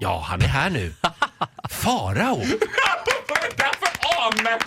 Ja, han är här nu. Farao. Vad är det där anet?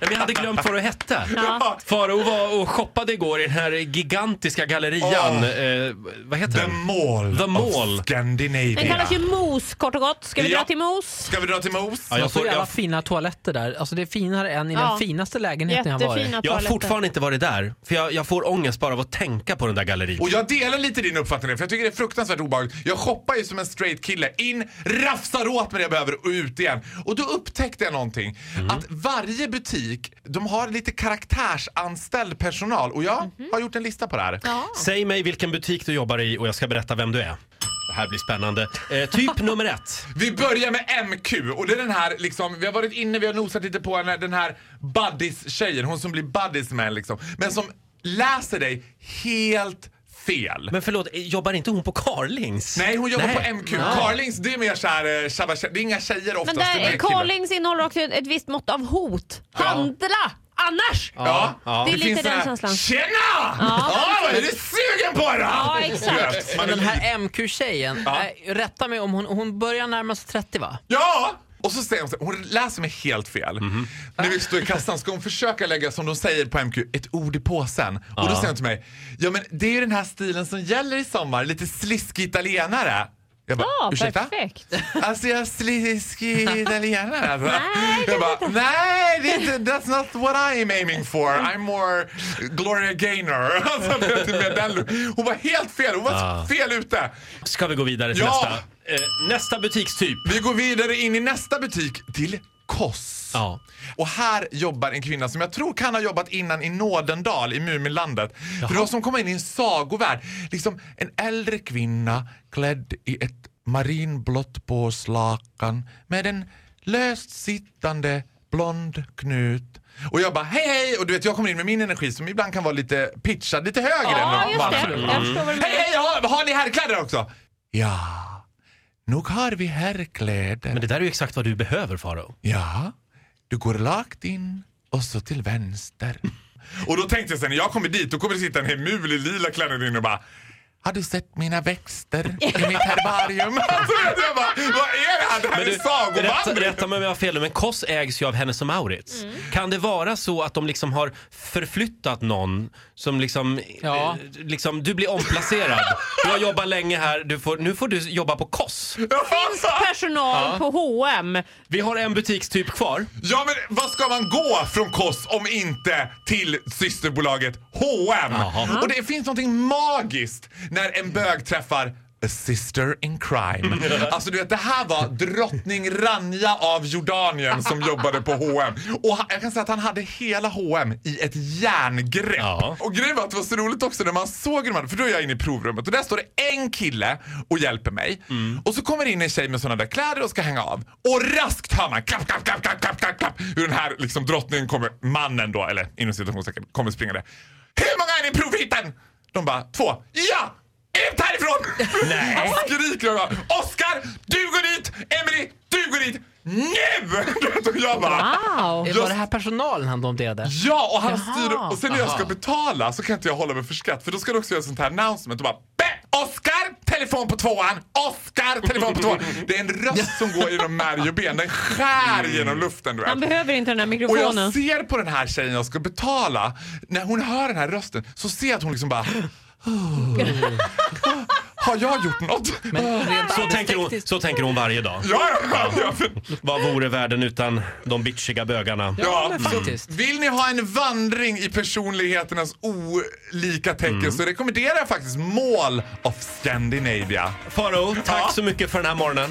Nej, men Jag hade glömt vad du hette. Ja. Farao var och shoppade igår i den här gigantiska gallerian. Åh. Eh, vad heter The den? Mall, The Mall. of Scandinavia. Den kallas ju Mos kort och gott. Ska vi Ja. dra till Mos? Ska vi dra till Mos? Ja, jag får jävla jag, fina toaletter där. Alltså det är finare än i Ja. den finaste lägenheten jag har varit. Jättefina jag har toaletter. fortfarande inte varit där. För jag, jag får ångest bara av att tänka på den där gallerian. Och jag delar lite din uppfattning för jag tycker det är fruktansvärt obehagligt. Jag shoppar ju som en straight kille. In, rafsar åt med det jag behöver och ut igen. Och då upptäckte jag någonting. Att varje butik, de har lite karaktärsanställd personal. Och jag har gjort en lista på det här. Ja. Säg mig vilken butik du jobbar i och jag ska berätta vem du är. Det här blir spännande. Eh, typ nummer ett. Vi börjar med MQ och det är den här liksom, vi har varit inne, vi har nosat lite på henne, den här buddies-tjejen, hon som blir buddies med liksom. Men som läser dig helt fel. Men förlåt, eh, jobbar inte hon på Carlings? Nej, hon jobbar Nej. på MQ. Carlings, det är mer såhär, eh, tjabba, tjabba. det är inga tjejer oftast. Men det är där. Carlings innehåller också ett visst mått av hot. Handla! Annars! Ja, Ja. Det är lite finns den här, känslan. Tjena! Ja, är du sugen på det? Ja, exakt. Men den lite- här MQ-tjejen, Ja. äh, rätta mig om hon, hon börjar närma sig 30 va? Ja! Och så säger hon så hon läser mig helt fel. När vi står i kassan ska hon försöka lägga, som de säger på MQ, ett ord i påsen. Och då säger hon till mig, ja men det är ju den här stilen som gäller i sommar, lite sliskig italienare. Jag bara, Ja, ursäkta? perfekt. Alltså jag sliskig italienare alltså. Nej, jag bara, nej det är inte, that's not what I'm aiming for. I'm more Gloria Gaynor. Alltså, look. hon var helt fel, hon var fel ute. Ska vi gå vidare till Ja. nästa? Eh, nästa butikstyp. Vi går vidare in i nästa butik till Koss. Ja. Och här jobbar en kvinna som jag tror kan ha jobbat innan i Nådendal i Muminlandet. För det var som komma in i en sagovärld. Liksom en äldre kvinna klädd i ett marinblått påslakan med en löst sittande blond knut. Och jag bara hej hej och du vet jag kommer in med min energi som ibland kan vara lite pitchad, lite högre Ja, än just det. Du Hej hej, har, har ni herrkläder också? Ja, nog har vi herrkläder. Men det där är ju exakt vad du behöver Farao. Ja, du går rakt in och så till vänster. och då tänkte jag sen när jag kommer dit, då kommer det sitta en hemul i lila kläder inne och bara har du sett mina växter i mitt herbarium? alltså, jag bara, vad är det här? Det här Men är du, sagovandring. rätta mig om jag har fel men Koss ägs ju av Hennes och Mauritz. Kan det vara så att de liksom har förflyttat någon som liksom, Ja. eh, liksom du blir omplacerad. Du har jobbat länge här, du får, nu får du jobba på Koss. Personal på H&M. Vi har en butikstyp kvar. Ja men vad ska man gå från Koss om inte till systerbolaget H&M? Jaha. Och det finns någonting magiskt när en bög träffar A sister in crime. Alltså du vet, det här var drottning Ranja av Jordanien som jobbade på H&M. Och han- jag kan säga att han hade hela H&M i ett järngrepp. Ja. Och grejen var att det var så roligt också när man såg hur man, för då är jag inne i provrummet och där står det en kille och hjälper mig. Och så kommer in en tjej med sådana där kläder och ska hänga av. Och raskt hör man klapp, klapp, klapp, klapp, klapp, klapp, klapp. Hur den här liksom drottningen kommer, mannen då, eller inom citationstecken, kommer springande. Hur många är ni i provhytten? De bara, två. Ja! Ut härifrån! Nej. Skriker de bara, Oscar, du går dit! Emily, du går dit! Nu! Du vet, och jag bara, Wow. Var det här personalen han domderade? Ja, och han Jaha. styr Och sen när jag ska betala så kan inte jag hålla mig för skratt för då ska du också göra sånt här announcement och bara "Bä, Oscar, telefon på tvåan! Oscar, telefon på tvåan! Det är en röst som går genom märg och ben. Den skär genom luften du vet. Han behöver inte den här Och mikrofonen. jag ser på den här tjejen jag ska betala, när hon hör den här rösten så ser jag att hon liksom bara Har jag gjort något? Men rent Så tänker, hon, så tänker hon varje dag. Ja, ja, ja, ja. Vad vore världen utan de bitchiga bögarna? Ja, men faktiskt. vill ni ha en vandring i personligheternas olika tecken så rekommenderar jag faktiskt Mall of Scandinavia. Farao, tack Ja. så mycket för den här morgonen.